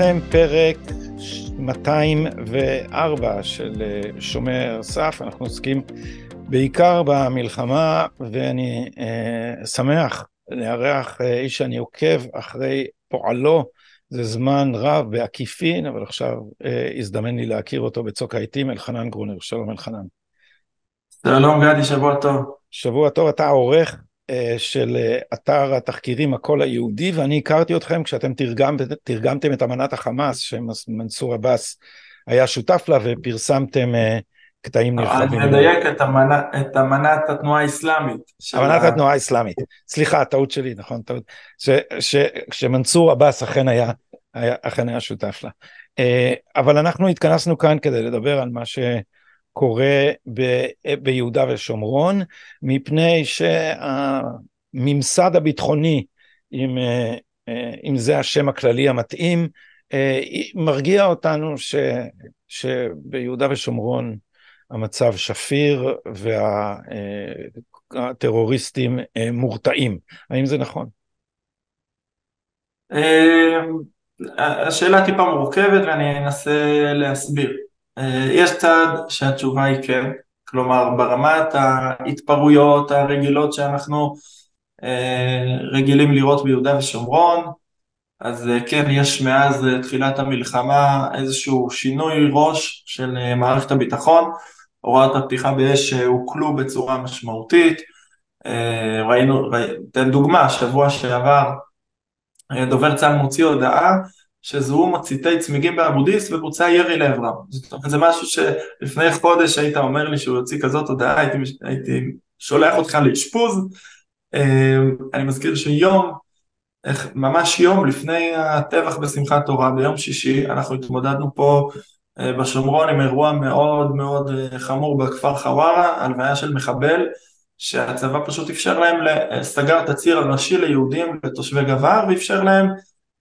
לכם פרק 204 של אה, שומר סף, אנחנו עוסקים בעיקר במלחמה, ואני אה, שמח לארח אה, איש שאני עוקב אחרי פועלו זה זמן רב בעקיפין, אבל עכשיו אה, הזדמן לי להכיר אותו בצוק העיתים, אלחנן גרונר. שלום אלחנן. שלום גדי, שבוע טוב. שבוע טוב, אתה עורך של אה, אתר התחקירים הקול היהודי, ואני הכרתי אתכם כשאתם תרגם, תרגמתם את אמנת החמאס, שמנסור עבאס היה שותף לה, ופרסמתם אה, קטעים נרחבים. אני מדייק את, אמנה, את אמנת התנועה האסלאמית. אמנת התנועה האסלאמית. סליחה, טעות שלי, נכון, טעות. שמנסור עבאס אכן היה, היה, אכן היה שותף לה. אבל אנחנו התכנסנו כאן כדי לדבר על מה ש... קורה ב, ביהודה ושומרון, מפני שהממסד הביטחוני, אם, אם זה השם הכללי המתאים, מרגיע אותנו ש, שביהודה ושומרון המצב שפיר והטרוריסטים מורתעים. האם זה נכון? השאלה טיפה מורכבת ואני אנסה להסביר. אה, יש צד שהתשובה היא כן, כלומר ברמת ההתפרעויות הרגילות שאנחנו אה, רגילים לראות ביהודה ושומרון, אז אה, כן, יש מאז תחילת המלחמה איזשהו שינוי ראש של מערכת הביטחון, הוראות הפתיחה באש הוקלו בצורה משמעותית, ראינו, אתן דוגמה, שבוע שעבר דובר צה"ל מוציא הודעה שזוהו מציתי צמיגים באבודיס ובוצע ירי לעברם. זאת אומרת, זה משהו שלפני חודש היית אומר לי שהוא יוציא כזאת הודעה, הייתי, הייתי שולח אותך לאשפוז. אמ, אני מזכיר שיום, ממש יום לפני הטבח בשמחת תורה, ביום שישי, אנחנו התמודדנו פה אה, בשומרון עם אירוע מאוד מאוד אה, חמור בכפר חווארה, הלוויה של מחבל, שהצבא פשוט אפשר להם, סגר את הציר הראשי ליהודים, לתושבי גבר, ואפשר להם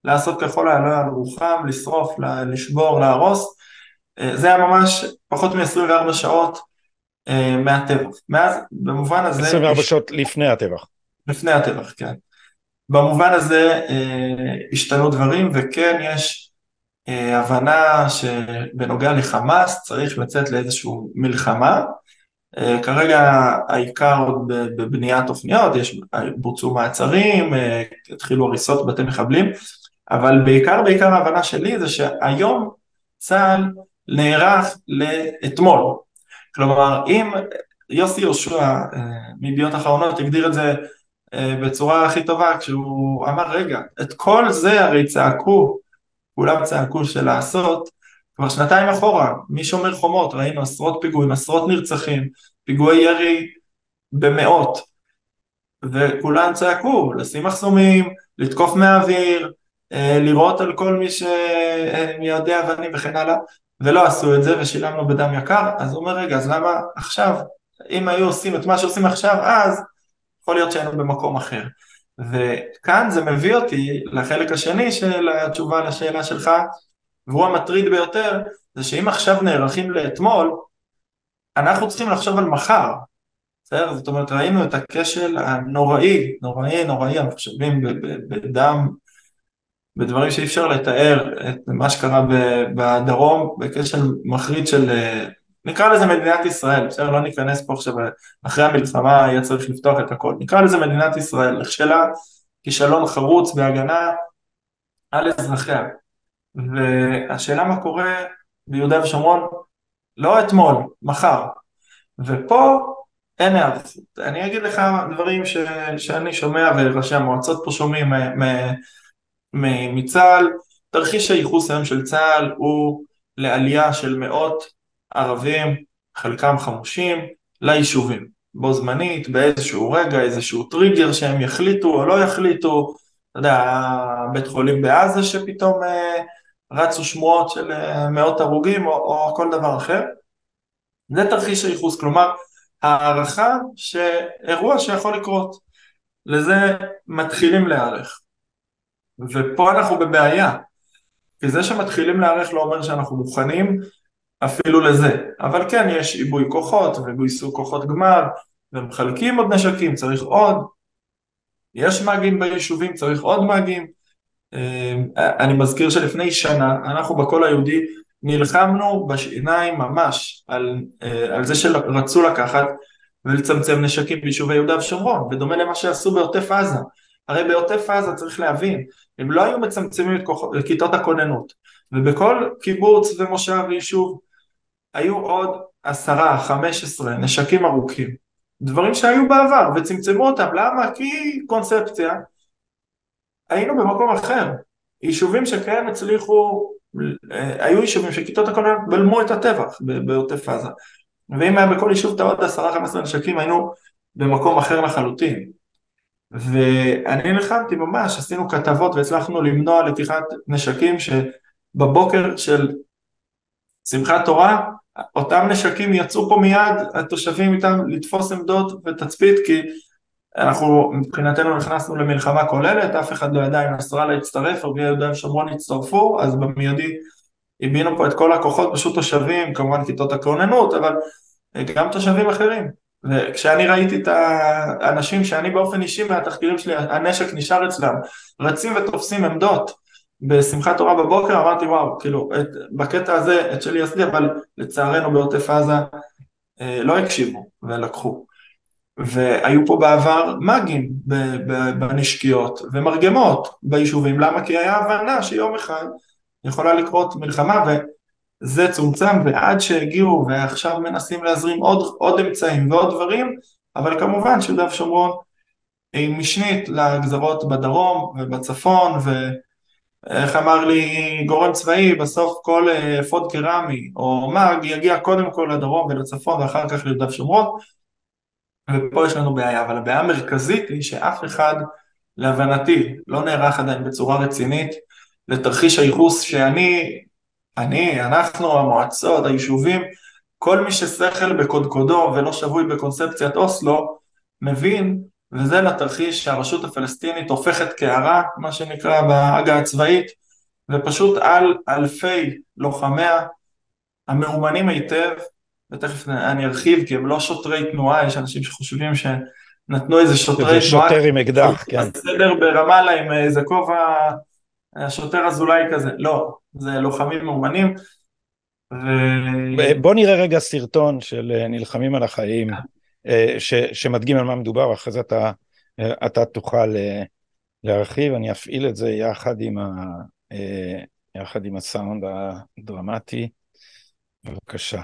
לעשות ככל העולה על רוחם, לשרוף, לשבור, להרוס, אה, זה היה ממש פחות מ-24 שעות אה, מהטבח. מאז, במובן הזה... 24 יש... שעות לפני הטבח. לפני הטבח, כן. במובן הזה אה, השתנו דברים, וכן יש הבנה שבנוגע לחמאס צריך לצאת לאיזושהי מלחמה. כרגע העיקר עוד בבניית תוכניות, יש, בוצעו מעצרים, התחילו הריסות בתי מחבלים, אבל בעיקר בעיקר ההבנה שלי זה שהיום צה"ל נערך לאתמול. כלומר, אם יוסי יהושע אה, מידיעות אחרונות הגדיר את זה אה, בצורה הכי טובה, כשהוא אמר, רגע, את כל זה הרי צעקו, כולם צעקו של לעשות, כבר שנתיים אחורה, משומר חומות, ראינו עשרות פיגועים, עשרות נרצחים, פיגועי ירי במאות, וכולם צעקו, לשים מחסומים, לתקוף מהאוויר, אה, לירות על כל מי שמיידי אבנים וכן הלאה, ולא עשו את זה ושילמנו בדם יקר, אז הוא אומר רגע, אז למה עכשיו, אם היו עושים את מה שעושים עכשיו, אז יכול להיות שהיינו במקום אחר. וכאן זה מביא אותי לחלק השני של התשובה לשאלה שלך, והוא המטריד ביותר, זה שאם עכשיו נערכים לאתמול, אנחנו צריכים לחשוב על מחר, בסדר? זאת אומרת ראינו את הכשל הנוראי, נוראי נוראי, אנחנו בדם בדברים שאי אפשר לתאר את מה שקרה בדרום בכשל מחריד של, נקרא לזה מדינת ישראל, בסדר? לא ניכנס פה עכשיו, אחרי המלחמה היה צריך לפתוח את הכל, נקרא לזה מדינת ישראל, נכשלה כישלון חרוץ בהגנה על אזרחיה. והשאלה מה קורה ביהודה ושומרון, לא אתמול, מחר. ופה אין היערכות. אני אגיד לך דברים ש, שאני שומע וראשי המועצות פה שומעים מצה"ל, תרחיש הייחוס היום של צה"ל הוא לעלייה של מאות ערבים, חלקם חמושים, ליישובים, בו זמנית, באיזשהו רגע, איזשהו טריגר שהם יחליטו או לא יחליטו, אתה יודע, בית חולים בעזה שפתאום אה, רצו שמועות של אה, מאות הרוגים או, או כל דבר אחר. זה תרחיש הייחוס, כלומר הערכה שאירוע שיכול לקרות, לזה מתחילים להיערך. ופה אנחנו בבעיה, כי זה שמתחילים להיערך לא אומר שאנחנו מוכנים אפילו לזה, אבל כן יש עיבוי כוחות וגויסו כוחות גמר ומחלקים עוד נשקים, צריך עוד, יש מאגים ביישובים, צריך עוד מאגים, אני מזכיר שלפני שנה אנחנו בקול היהודי נלחמנו בשיניים ממש על, על זה שרצו לקחת ולצמצם נשקים ביישובי יהודה ושומרון, בדומה למה שעשו בעוטף עזה. הרי בעוטף עזה צריך להבין, הם לא היו מצמצמים את, כוח, כיתות הכוננות, ובכל קיבוץ ומושב ויישוב היו עוד עשרה, חמש עשרה נשקים ארוכים, דברים שהיו בעבר וצמצמו אותם, למה? כי קונספציה, היינו במקום אחר, יישובים שכן הצליחו, אה, היו יישובים שכיתות הכוננות בלמו את הטבח בעוטף עזה, ואם היה בכל יישוב את העוד עשרה חמש עשרה נשקים היינו במקום אחר לחלוטין. ואני נלחמתי ממש, עשינו כתבות והצלחנו למנוע לקיחת נשקים שבבוקר של שמחת תורה, אותם נשקים יצאו פה מיד, התושבים איתם לתפוס עמדות ותצפית, כי אנחנו מבחינתנו נכנסנו למלחמה כוללת, אף אחד לא ידע אם נסראללה יצטרף, ערביי יהודה ושומרון יצטרפו, אז במיידי הבינו פה את כל הכוחות, פשוט תושבים, כמובן כיתות הכוננות, אבל גם תושבים אחרים. וכשאני ראיתי את האנשים שאני באופן אישי מהתחקירים שלי, הנשק נשאר אצלם, רצים ותופסים עמדות בשמחת תורה בבוקר, אמרתי וואו, כאילו, את, בקטע הזה את שלי עשיתי, אבל לצערנו בעוטף עזה אה, לא הקשיבו ולקחו. והיו פה בעבר מאגים בנשקיות ומרגמות ביישובים, למה? כי היה הבנה שיום אחד יכולה לקרות מלחמה וזה צומצם ועד שהגיעו ועכשיו מנסים להזרים עוד, עוד אמצעים ועוד דברים, אבל כמובן שיהודה ושומרון היא משנית לגזרות בדרום ובצפון ואיך אמר לי גורם צבאי בסוף כל אפוד אה, קרמי או מאג יגיע קודם כל לדרום ולצפון ואחר כך ליהודה ושומרון. ופה יש לנו בעיה, אבל הבעיה המרכזית היא שאף אחד להבנתי לא נערך עדיין בצורה רצינית לתרחיש הייחוס שאני, אני, אנחנו, המועצות, היישובים, כל מי ששכל בקודקודו ולא שבוי בקונספציית אוסלו, מבין, וזה לתרחיש שהרשות הפלסטינית הופכת קערה, מה שנקרא בעגה הצבאית, ופשוט על אלפי לוחמיה המאומנים היטב, ותכף אני ארחיב כי הם לא שוטרי תנועה, יש אנשים שחושבים שנתנו איזה שוטרי תנועה, שוטר עם אקדח, כן. בסדר ברמאללה עם איזה כובע השוטר אזולאי כזה, לא, זה לוחמים מאומנים. ו... בוא נראה רגע סרטון של אה, נלחמים על החיים, אה, ש, שמדגים על מה מדובר, אחרי זה אתה, אה, אתה תוכל להרחיב, אני אפעיל את זה יחד עם, ה, יחד עם הסאונד הדרמטי, בבקשה.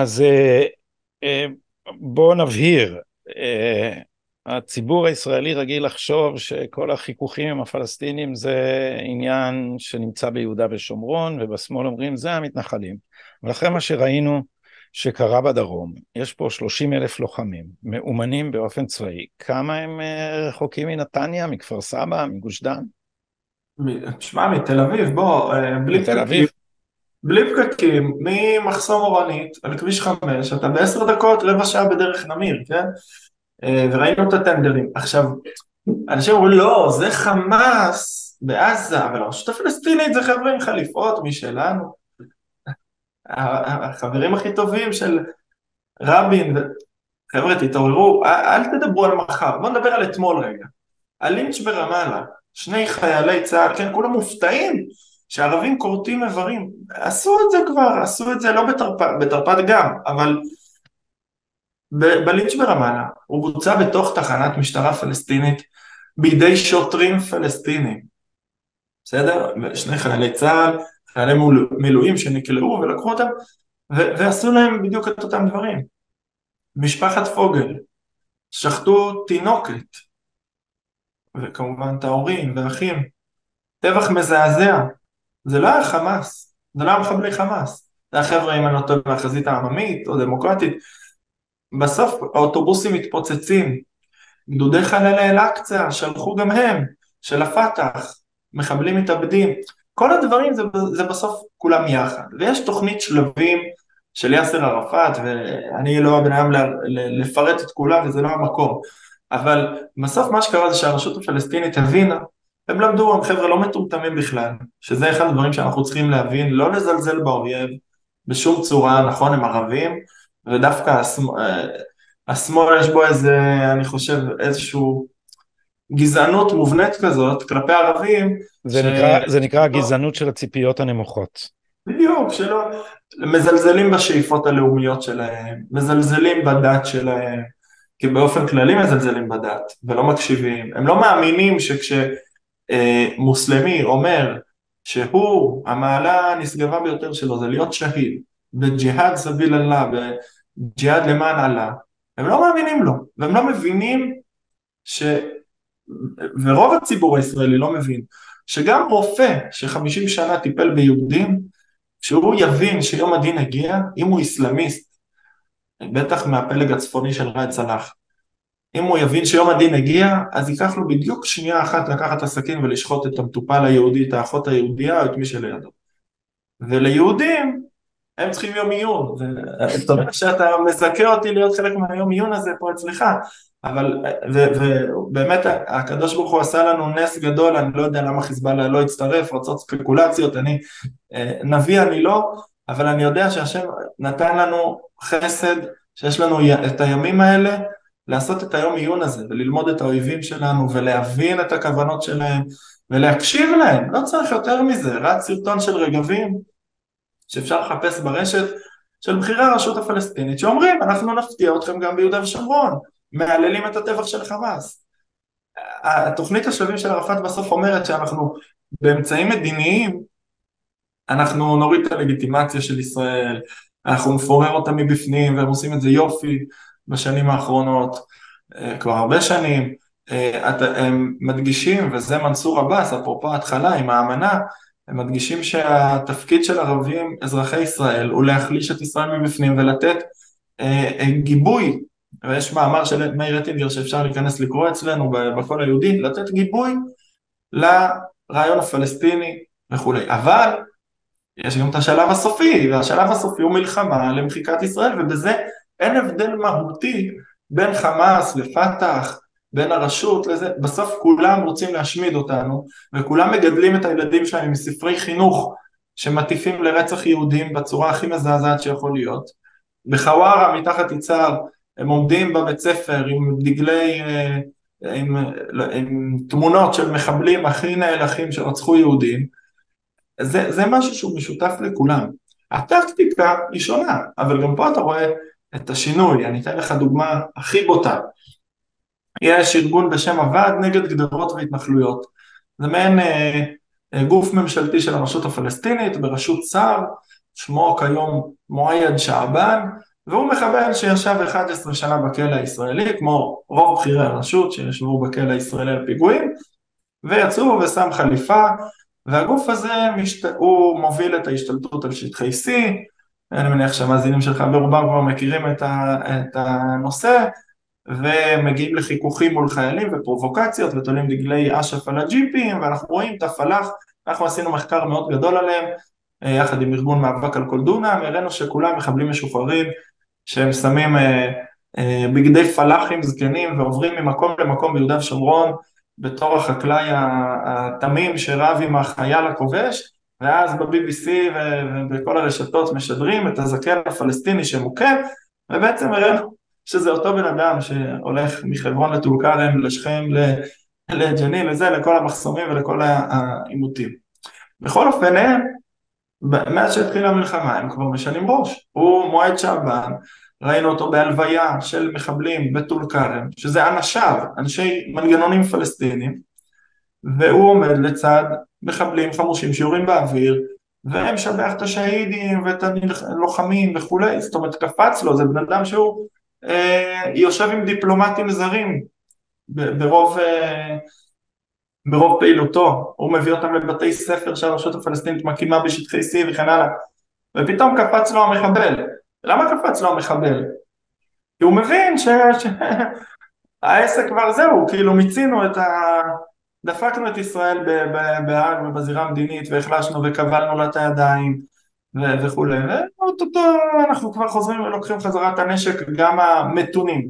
אז אה, אה, בואו נבהיר, אה, הציבור הישראלי רגיל לחשוב שכל החיכוכים עם הפלסטינים זה עניין שנמצא ביהודה ושומרון, ובשמאל אומרים זה המתנחלים. אבל אחרי מה שראינו שקרה בדרום, יש פה 30 אלף לוחמים, מאומנים באופן צבאי, כמה הם רחוקים מנתניה, מכפר סבא, מגוש דן? תשמע, מתל אביב, בוא, בלי מתל אביב? בלי פקקים, ממחסום אורנית על כביש 5, אתה בעשר דקות, רבע שעה בדרך נמיר, כן? אה, וראינו את הטנדרים. עכשיו, אנשים אומרים, לא, זה חמאס בעזה, אבל הרשות הפלסטינית זה חבר'ה עם חליפות משלנו. החברים הכי טובים של רבין, חבר'ה תתעוררו, אל תדברו על מחר, בואו נדבר על אתמול רגע. הלינץ' ברמאללה, שני חיילי צה"ל, כן, כולם מופתעים שערבים כורתים איברים. עשו את זה כבר, עשו את זה לא בתרפ"ט, בתרפ"ט גם, אבל בלינץ' ברמאללה הוא בוצע בתוך תחנת משטרה פלסטינית בידי שוטרים פלסטינים. בסדר? שני חיילי צה"ל, חיילי מילואים שנקלעו ולקחו אותם ועשו להם בדיוק את אותם דברים. משפחת פוגל, שחטו תינוקת, וכמובן את ההורים והאחים. טבח מזעזע. זה לא היה חמאס, זה לא היה מחבלי חמאס. זה היה חבר'ה, אם אני לא טועה, מהחזית העממית או דמוקרטית. בסוף האוטובוסים מתפוצצים. גדודי חללי אל-אקצא שלחו גם הם, של הפת"ח, מחבלים מתאבדים. כל הדברים זה, זה בסוף כולם יחד. ויש תוכנית שלבים של יאסר ערפאת, ואני לא הבן אדם לפרט את כולם וזה לא המקום. אבל בסוף מה שקרה זה שהרשות הפלסטינית הבינה, הם למדו, הם חבר'ה לא מטומטמים בכלל, שזה אחד הדברים שאנחנו צריכים להבין, לא לזלזל באויב בשום צורה, נכון, הם ערבים, ודווקא השמאל, אה, השמאל יש בו איזה, אני חושב, איזשהו גזענות מובנית כזאת כלפי ערבים. זה, ש... נקרא, זה נקרא הגזענות של הציפיות הנמוכות. בדיוק, שלא, מזלזלים בשאיפות הלאומיות שלהם, מזלזלים בדת שלהם, כי באופן כללי מזלזלים בדת ולא מקשיבים, הם לא מאמינים שכשמוסלמי אומר שהוא המעלה הנשגבה ביותר שלו זה להיות שהיד בג'יהאד סביל אללה, בג'יהאד למען אללה, הם לא מאמינים לו והם לא מבינים ש... ורוב הציבור הישראלי לא מבין שגם רופא שחמישים שנה טיפל ביהודים שהוא יבין שיום הדין הגיע אם הוא איסלאמיסט בטח מהפלג הצפוני של ראאד סלאח. אם הוא יבין שיום הדין הגיע, אז ייקח לו בדיוק שנייה אחת לקחת את הסכין ולשחוט את המטופל היהודי, את האחות היהודייה או את מי שלידו. וליהודים, הם צריכים יום עיון, ואתה אומר שאתה מזכה אותי להיות חלק מהיום עיון הזה פה אצלך, אבל, ובאמת הקדוש ברוך הוא עשה לנו נס גדול, אני לא יודע למה חיזבאללה לא הצטרף, רצות ספקולציות, אני, אה, נביא אני לא, אבל אני יודע שהשם נתן לנו חסד, שיש לנו את הימים האלה, לעשות את היום עיון הזה, וללמוד את האויבים שלנו, ולהבין את הכוונות שלהם, ולהקשיב להם, לא צריך יותר מזה, רץ סרטון של רגבים, שאפשר לחפש ברשת, של בכירי הרשות הפלסטינית, שאומרים, אנחנו נפתיע אתכם גם ביהודה ושומרון, מהללים את הטבח של חמאס. התוכנית השלבים של ערפאת בסוף אומרת שאנחנו באמצעים מדיניים אנחנו נוריד את הלגיטימציה של ישראל, אנחנו נפורר אותה מבפנים והם עושים את זה יופי בשנים האחרונות, אה, כבר הרבה שנים, אה, הם מדגישים, וזה מנסור עבאס, אפרופו ההתחלה עם האמנה, הם מדגישים שהתפקיד של ערבים אזרחי ישראל הוא להחליש את ישראל מבפנים ולתת אה, גיבוי, ויש מאמר של מאיר אטינגר שאפשר להיכנס לקרוא אצלנו בקול היהודי, לתת גיבוי לרעיון הפלסטיני וכולי, אבל יש גם את השלב הסופי, והשלב הסופי הוא מלחמה למחיקת ישראל, ובזה אין הבדל מהותי בין חמאס לפת"ח, בין הרשות לזה, בסוף כולם רוצים להשמיד אותנו, וכולם מגדלים את הילדים שלהם עם ספרי חינוך שמטיפים לרצח יהודים בצורה הכי מזעזעת שיכול להיות. בחווארה מתחת יצהר הם עומדים בבית ספר עם דגלי, אה, עם, עם תמונות של מחבלים הכי נאלחים שרצחו יהודים, זה, זה משהו שהוא משותף לכולם. הטקטיקה היא שונה, אבל גם פה אתה רואה את השינוי, אני אתן לך דוגמה הכי בוטה. יש ארגון בשם הוועד נגד גדרות והתנחלויות. זה מעין אה, אה, גוף ממשלתי של הרשות הפלסטינית בראשות שר, שמו כיום מועייד שעבן, והוא מחבל שישב 11 שנה בכלא הישראלי, כמו רוב בכירי הרשות שישבו בכלא הישראלי על פיגועים, ויצאו ושם חליפה והגוף הזה משת... הוא מוביל את ההשתלטות על שטחי C, אני מניח שהמאזינים שלך ברובם כבר מכירים את, ה... את הנושא, ומגיעים לחיכוכים מול חיילים ופרובוקציות ותולים דגלי אש"ף על הג'יפים ואנחנו רואים את הפלאח, אנחנו עשינו מחקר מאוד גדול עליהם אה, יחד עם ארגון מאבק על כל דונם, הראינו שכולם מחבלים משוחררים שהם שמים אה, אה, בגדי פלאחים זקנים ועוברים ממקום למקום ביהודה ושומרון בתור החקלאי התמים שרב עם החייל הכובש ואז ב-BBC ובכל הרשתות משדרים את הזקן הפלסטיני שמוכה ובעצם הראינו שזה אותו בן אדם שהולך מחברון לטול כרם, לשכם, לג'נין, לזה, לכל המחסומים ולכל העימותים. בכל אופן, הם, מאז שהתחילה המלחמה, הם כבר משנים ראש. הוא מועד שעבן, ראינו אותו בהלוויה של מחבלים בטול כרם, שזה אנשיו, אנשי מנגנונים פלסטינים, והוא עומד לצד מחבלים חמושים שיורים באוויר, ומשבח את השהידים ואת הלוחמים וכולי, זאת אומרת קפץ לו, זה בן אדם שהוא אה, יושב עם דיפלומטים זרים ברוב, אה, ברוב פעילותו, הוא מביא אותם לבתי ספר שהרשות הפלסטינית מקימה בשטחי C וכן הלאה, ופתאום קפץ לו המחבל. למה קפץ לו המחבל? כי הוא מבין שהעסק כבר זהו, כאילו מיצינו את ה... דפקנו את ישראל בהאג ובזירה המדינית והחלשנו וכבלנו לה את הידיים וכולי, ואו-טו-טו אנחנו כבר חוזרים ולוקחים חזרה את הנשק גם המתונים.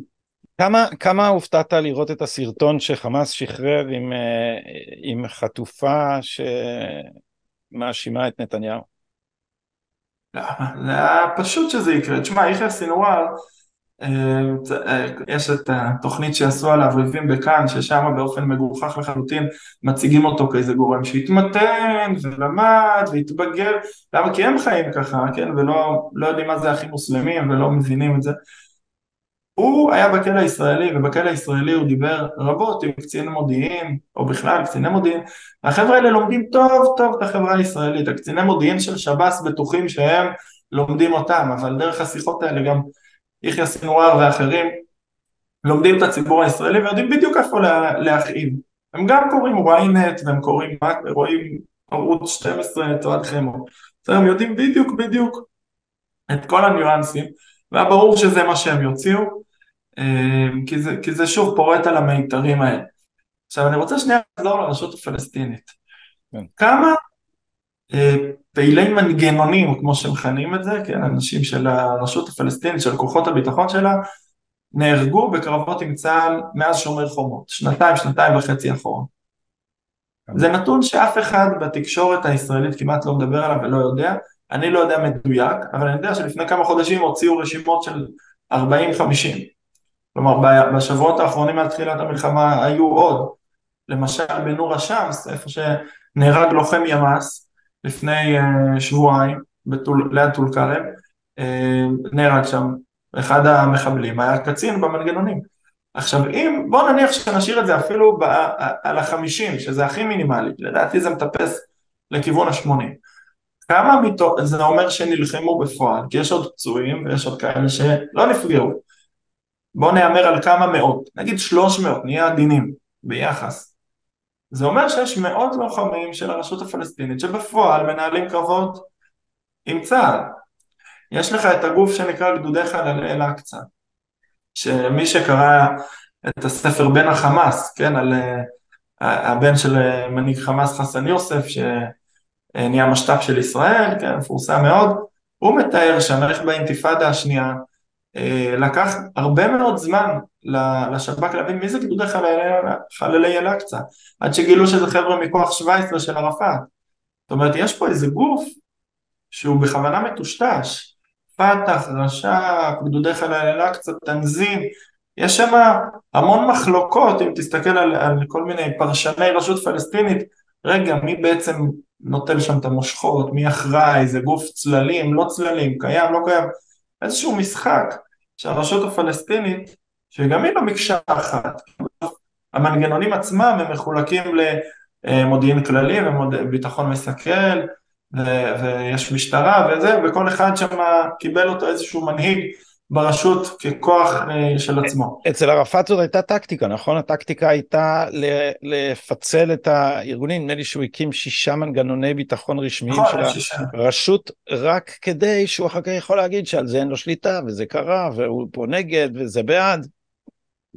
כמה, כמה הופתעת לראות את הסרטון שחמאס שחרר עם, אה, עם חטופה שמאשימה את נתניהו? זה היה פשוט שזה יקרה. תשמע, יחיא סינואר יש את התוכנית שעשו על האביבים בכאן, ששם באופן מגוחך לחלוטין מציגים אותו כאיזה גורם שהתמתן ולמד והתבגר, למה? כי הם חיים ככה, כן, ולא לא יודעים מה זה אחים מוסלמים ולא מבינים את זה. הוא היה בכלא הישראלי, ובכלא הישראלי הוא דיבר רבות עם קציני מודיעין, או בכלל קציני מודיעין, החבר'ה האלה לומדים טוב טוב את החברה הישראלית, הקציני מודיעין של שב"ס בטוחים שהם לומדים אותם, אבל דרך השיחות האלה גם יחיא סינואר ואחרים לומדים את הציבור הישראלי ויודעים בדיוק איפה להכאיב. הם גם קוראים ynet והם קוראים, רואים ערוץ 12 את אוהד חמו. הם יודעים בדיוק בדיוק את כל הניואנסים והיה ברור שזה מה שהם יוציאו אה, כי זה, כי זה שוב פורט על המיתרים האלה. עכשיו אני רוצה שנייה לחזור לרשות הפלסטינית. כן. כמה פעילי מנגנונים, כמו שמכנים את זה, כן, אנשים של הרשות הפלסטינית, של כוחות הביטחון שלה, נהרגו בקרבות עם צה"ל מאז שומר חומות, שנתיים, שנתיים וחצי אחורה. זה נתון שאף אחד בתקשורת הישראלית כמעט לא מדבר עליו ולא יודע, אני לא יודע מדויק, אבל אני יודע שלפני כמה חודשים הוציאו רשימות של 40-50. כלומר בשבועות האחרונים מאז תחילת המלחמה היו עוד, למשל בנור א-שמס, איפה שנהרג לוחם ימ"ס, לפני uh, שבועיים בתול, ליד טול כרם, uh, נהרג שם אחד המחבלים, היה קצין במנגנונים. עכשיו אם, בוא נניח שנשאיר את זה אפילו ב, על החמישים, שזה הכי מינימלי, לדעתי זה מטפס לכיוון השמונים. כמה מתוך, זה אומר שנלחמו בפועל, כי יש עוד פצועים ויש עוד כאלה שלא נפגעו. בוא נהמר על כמה מאות, נגיד שלוש מאות, נהיה עדינים ביחס. זה אומר שיש מאות לוחמים של הרשות הפלסטינית שבפועל מנהלים קרבות עם צה"ל. יש לך את הגוף שנקרא גדודי חללי אל-אקצא, שמי שקרא את הספר בן החמאס, כן, על uh, הבן של uh, מנהיג חמאס חסן יוסף, שנהיה משת"פ של ישראל, כן, מפורסם מאוד, הוא מתאר שם איך באינתיפאדה השנייה לקח הרבה מאוד זמן לשב"כ להבין מי זה גדודי חללי אל-אקצא, עד שגילו שזה חבר'ה מכוח 17 של ערפאת. זאת אומרת, יש פה איזה גוף שהוא בכוונה מטושטש, פת"ח, רש"פ, גדודי חללי אל-אקצא, תנזים, יש שם המון מחלוקות, אם תסתכל על, על כל מיני פרשני רשות פלסטינית, רגע, מי בעצם נוטל שם את המושכות, מי אחראי, זה גוף צללים, לא צללים, קיים, לא קיים, איזשהו משחק שהרשות הפלסטינית שגם היא לא מקשה אחת. המנגנונים עצמם הם מחולקים למודיעין כללי וביטחון מסכל ויש משטרה וזה וכל אחד שם קיבל אותו איזשהו מנהיג ברשות ככוח אה, של עצמו. אצל ערפאת זאת הייתה טקטיקה, נכון? הטקטיקה הייתה לפצל את הארגונים, נדמה לי שהוא הקים שישה מנגנוני ביטחון רשמיים נכון, של הרשות, רק כדי שהוא אחר כך יכול להגיד שעל זה אין לו שליטה, וזה קרה, והוא פה נגד, וזה בעד.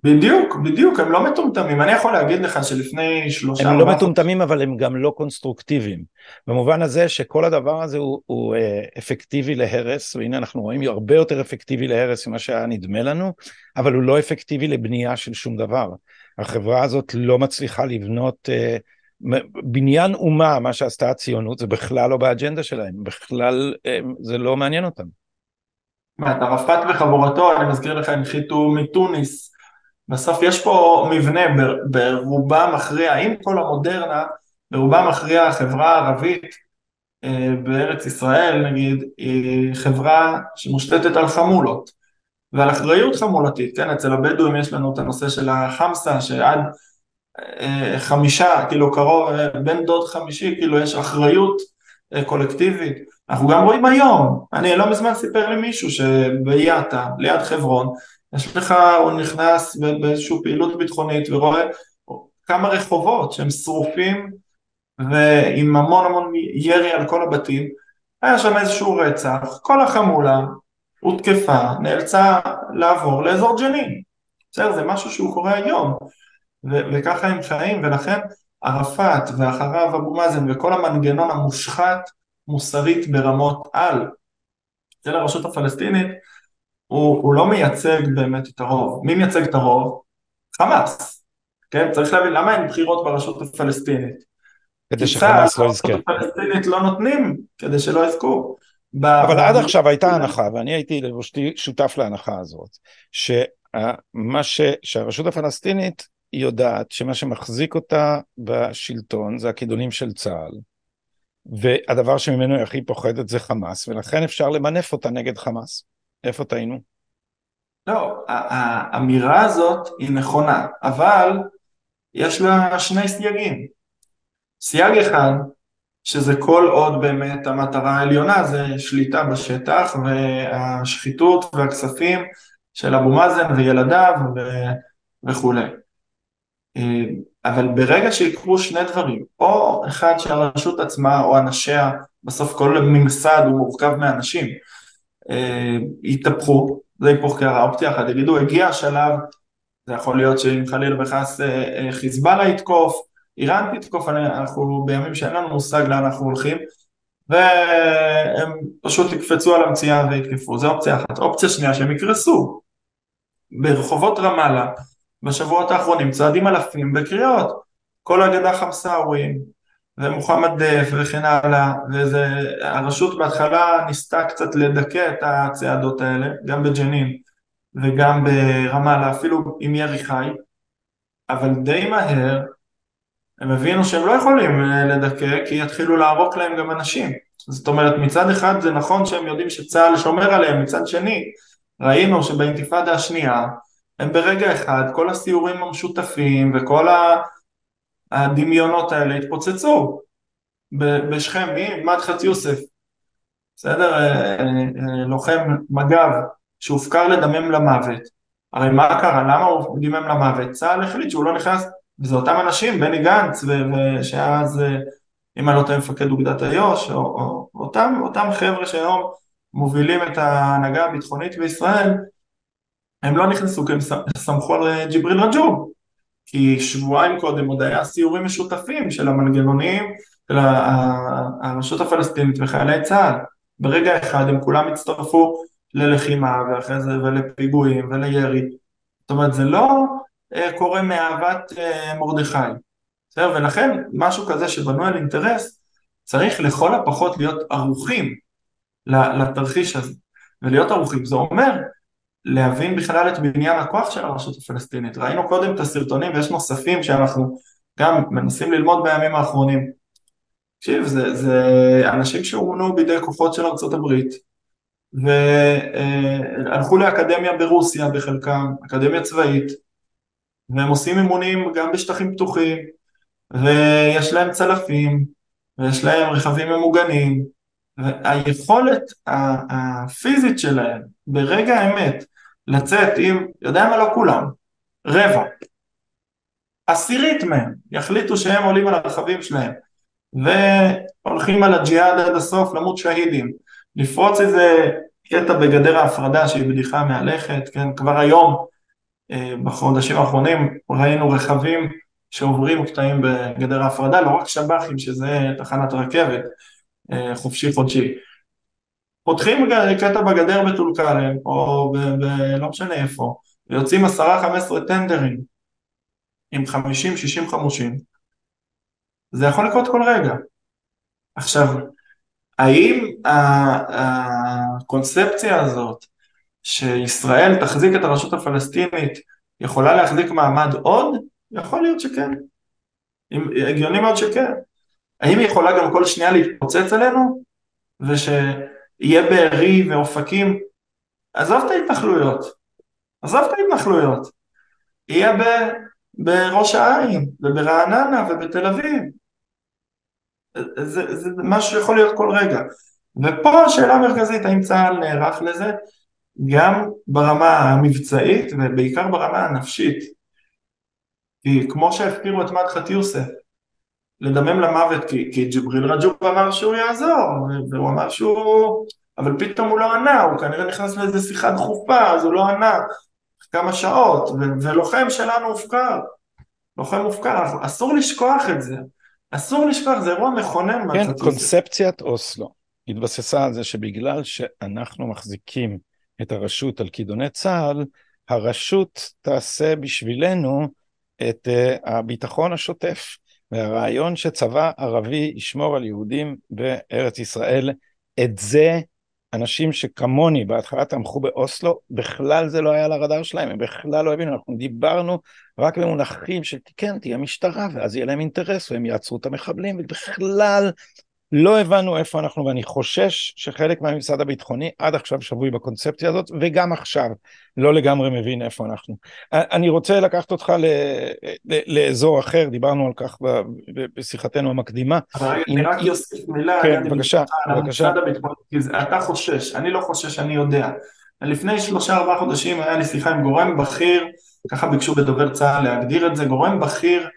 בדיוק, בדיוק, הם לא מטומטמים. אני יכול להגיד לך שלפני שלושה... הם לא מטומטמים, אבל הם גם לא קונסטרוקטיביים. במובן הזה שכל הדבר הזה הוא, הוא אה, אפקטיבי להרס, והנה אנחנו רואים הרבה יותר אפקטיבי להרס ממה שהיה נדמה לנו, אבל הוא לא אפקטיבי לבנייה של שום דבר. החברה הזאת לא מצליחה לבנות... אה, בניין אומה, מה שעשתה הציונות, זה בכלל לא באג'נדה שלהם, בכלל אה, זה לא מעניין אותם. מה, את ערפאת וחבורתו, אני מזכיר לך, הנחיתו מתוניס בסוף יש פה מבנה ברובה מכריע, עם כל המודרנה, ברובה מכריע החברה הערבית אה, בארץ ישראל, נגיד, היא חברה שמושתתת על חמולות ועל אחריות חמולתית, כן, אצל הבדואים יש לנו את הנושא של החמסה, שעד אה, חמישה, כאילו קרוב, אה, בן דוד חמישי, כאילו יש אחריות קולקטיבית. אנחנו גם רואים היום, אני לא מזמן סיפר לי מישהו שביאטה, ליד חברון, יש לך, הוא נכנס באיזושהי פעילות ביטחונית ורואה כמה רחובות שהם שרופים ועם המון המון ירי על כל הבתים, היה שם איזשהו רצח, כל החמולה הותקפה, נאלצה לעבור לאזור ג'נין. בסדר, זה משהו שהוא קורה היום, ו- וככה הם חיים, ולכן ערפאת ואחריו אבו מאזן וכל המנגנון המושחת מוסרית ברמות על אצל הרשות הפלסטינית הוא, הוא לא מייצג באמת את הרוב. מי מייצג את הרוב? חמאס. כן? צריך להבין למה אין בחירות ברשות הפלסטינית. כדי שחמאס לא יזכה. הפלסטינית לא נותנים כדי שלא יזכו. אבל עד עכשיו הייתה הנחה, ואני הייתי לבושתי שותף להנחה הזאת, שמה ש... שהרשות הפלסטינית יודעת שמה שמחזיק אותה בשלטון זה הכידונים של צה"ל, והדבר שממנו היא הכי פוחדת זה חמאס, ולכן אפשר למנף אותה נגד חמאס. איפה טעינו? לא, האמירה הזאת היא נכונה, אבל יש לה שני סייגים. סייג אחד, שזה כל עוד באמת המטרה העליונה זה שליטה בשטח והשחיתות והכספים של אבו מאזן וילדיו וכולי. אבל ברגע שיקרו שני דברים, או אחד שהרשות עצמה או אנשיה, בסוף כל ממסד הוא מורכב מאנשים, יתהפכו, זה היפוך קערה, אופציה אחת, יגידו הגיע השלב, זה יכול להיות שאם חלילה וחס אה, אה, חיזבאללה יתקוף, איראן תתקוף, אנחנו בימים שאין לנו מושג לאן אנחנו הולכים, והם פשוט יקפצו על המציאה ויתקפו, זו אופציה אחת. אופציה שנייה שהם יקרסו. ברחובות רמאללה, בשבועות האחרונים צועדים אלפים בקריאות, כל הגדה חמסאווים, ומוחמד דף וכן הלאה, והרשות בהתחלה ניסתה קצת לדכא את הצעדות האלה, גם בג'נין וגם ברמאללה, אפילו עם ירי חי, אבל די מהר הם הבינו שהם לא יכולים אה, לדכא כי יתחילו לערוק להם גם אנשים. זאת אומרת מצד אחד זה נכון שהם יודעים שצה"ל שומר עליהם, מצד שני ראינו שבאינתיפאדה השנייה הם ברגע אחד כל הסיורים המשותפים וכל הדמיונות האלה התפוצצו בשכם? מדחת יוסף, בסדר? אה, אה, לוחם מג"ב שהופקר לדמם למוות, הרי מה קרה? למה הוא דימם למוות? צה"ל החליט שהוא לא נכנס, וזה אותם אנשים, בני גנץ, שאז, אה, אם אני לא טועה, מפקד אוגדת איו"ש, או, או אותם, אותם חבר'ה שהיום מובילים את ההנהגה הביטחונית בישראל, הם לא נכנסו כי הם סמכו על ג'יבריל רג'וב, כי שבועיים קודם עוד היה סיורים משותפים של המנגנונים של הרשות הפלסטינית וחיילי צה"ל. ברגע אחד הם כולם הצטרפו ללחימה ואחרי זה ולפיגועים ולירי. זאת אומרת זה לא אה, קורה מאהבת אה, מרדכי. בסדר? ולכן משהו כזה שבנוי על אינטרס צריך לכל הפחות להיות ערוכים לתרחיש הזה. ולהיות ערוכים זה אומר להבין בכלל את בניין הכוח של הרשות הפלסטינית. ראינו קודם את הסרטונים ויש נוספים שאנחנו גם מנסים ללמוד בימים האחרונים. תקשיב, זה, זה אנשים שאומנו בידי כוחות של ארצות הברית והלכו לאקדמיה ברוסיה בחלקם, אקדמיה צבאית, והם עושים אימונים גם בשטחים פתוחים, ויש להם צלפים, ויש להם רכבים ממוגנים, והיכולת הפיזית שלהם ברגע האמת לצאת עם, יודע מה לא כולם, רבע, עשירית מהם יחליטו שהם עולים על הרכבים שלהם והולכים על הג'יהאד עד הסוף למות שהידים, לפרוץ איזה קטע בגדר ההפרדה שהיא בדיחה מהלכת, כן, כבר היום אה, בחודשים האחרונים ראינו רכבים שעוברים קטעים בגדר ההפרדה, לא רק שב"חים שזה תחנת רכבת אה, חופשי חודשי פותחים קטע בגדר בטול כרם, או ב, ב, לא משנה איפה, ויוצאים עשרה חמש עשרה טנדרים עם חמישים שישים חמושים, זה יכול לקרות כל רגע. עכשיו, האם הקונספציה הזאת שישראל תחזיק את הרשות הפלסטינית יכולה להחזיק מעמד עוד? יכול להיות שכן. הגיוני מאוד שכן. האם היא יכולה גם כל שנייה להתפוצץ עלינו? ושיהיה בארי ואופקים? עזוב את ההתנחלויות. עזוב את ההתנחלויות. יהיה ב, בראש העין, וברעננה, ובתל אביב. זה, זה משהו שיכול להיות כל רגע. ופה השאלה המרכזית, האם צה"ל נערך לזה? גם ברמה המבצעית ובעיקר ברמה הנפשית. כי כמו שהפקירו את מדחת יוסף, לדמם למוות כי, כי ג'יבריל רג'וב אמר שהוא יעזור, והוא אמר שהוא... אבל פתאום הוא לא ענה, הוא כנראה נכנס לאיזה שיחה דחופה, אז הוא לא ענה כמה שעות, ו- ולוחם שלנו הופקר. לוחם מופקר, אסור לשכוח את זה. אסור לשכוח, זה אירוע מכונן. כן, קונספציית אוסלו התבססה על זה שבגלל שאנחנו מחזיקים את הרשות על כידוני צה"ל, הרשות תעשה בשבילנו את uh, הביטחון השוטף. והרעיון שצבא ערבי ישמור על יהודים בארץ ישראל, את זה אנשים שכמוני בהתחלה תמכו באוסלו, בכלל זה לא היה על הרדאר שלהם, הם בכלל לא הבינו, אנחנו דיברנו רק במונחים של כן, תהיה משטרה, ואז יהיה להם אינטרס, והם יעצרו את המחבלים, ובכלל לא הבנו איפה אנחנו, ואני חושש שחלק מהממסד הביטחוני עד עכשיו שבוי בקונספציה הזאת, וגם עכשיו לא לגמרי מבין איפה אנחנו. אני רוצה לקחת אותך ל, ל, לאזור אחר, דיברנו על כך בשיחתנו המקדימה. אני רק אוסיף מילה, כן, בבקשה, בבקשה. אתה חושש, אני לא חושש, אני יודע. לפני שלושה ארבעה חודשים היה לי שיחה עם גורם בכיר, ככה ביקשו בדובר צה"ל להגדיר את זה, גורם בכיר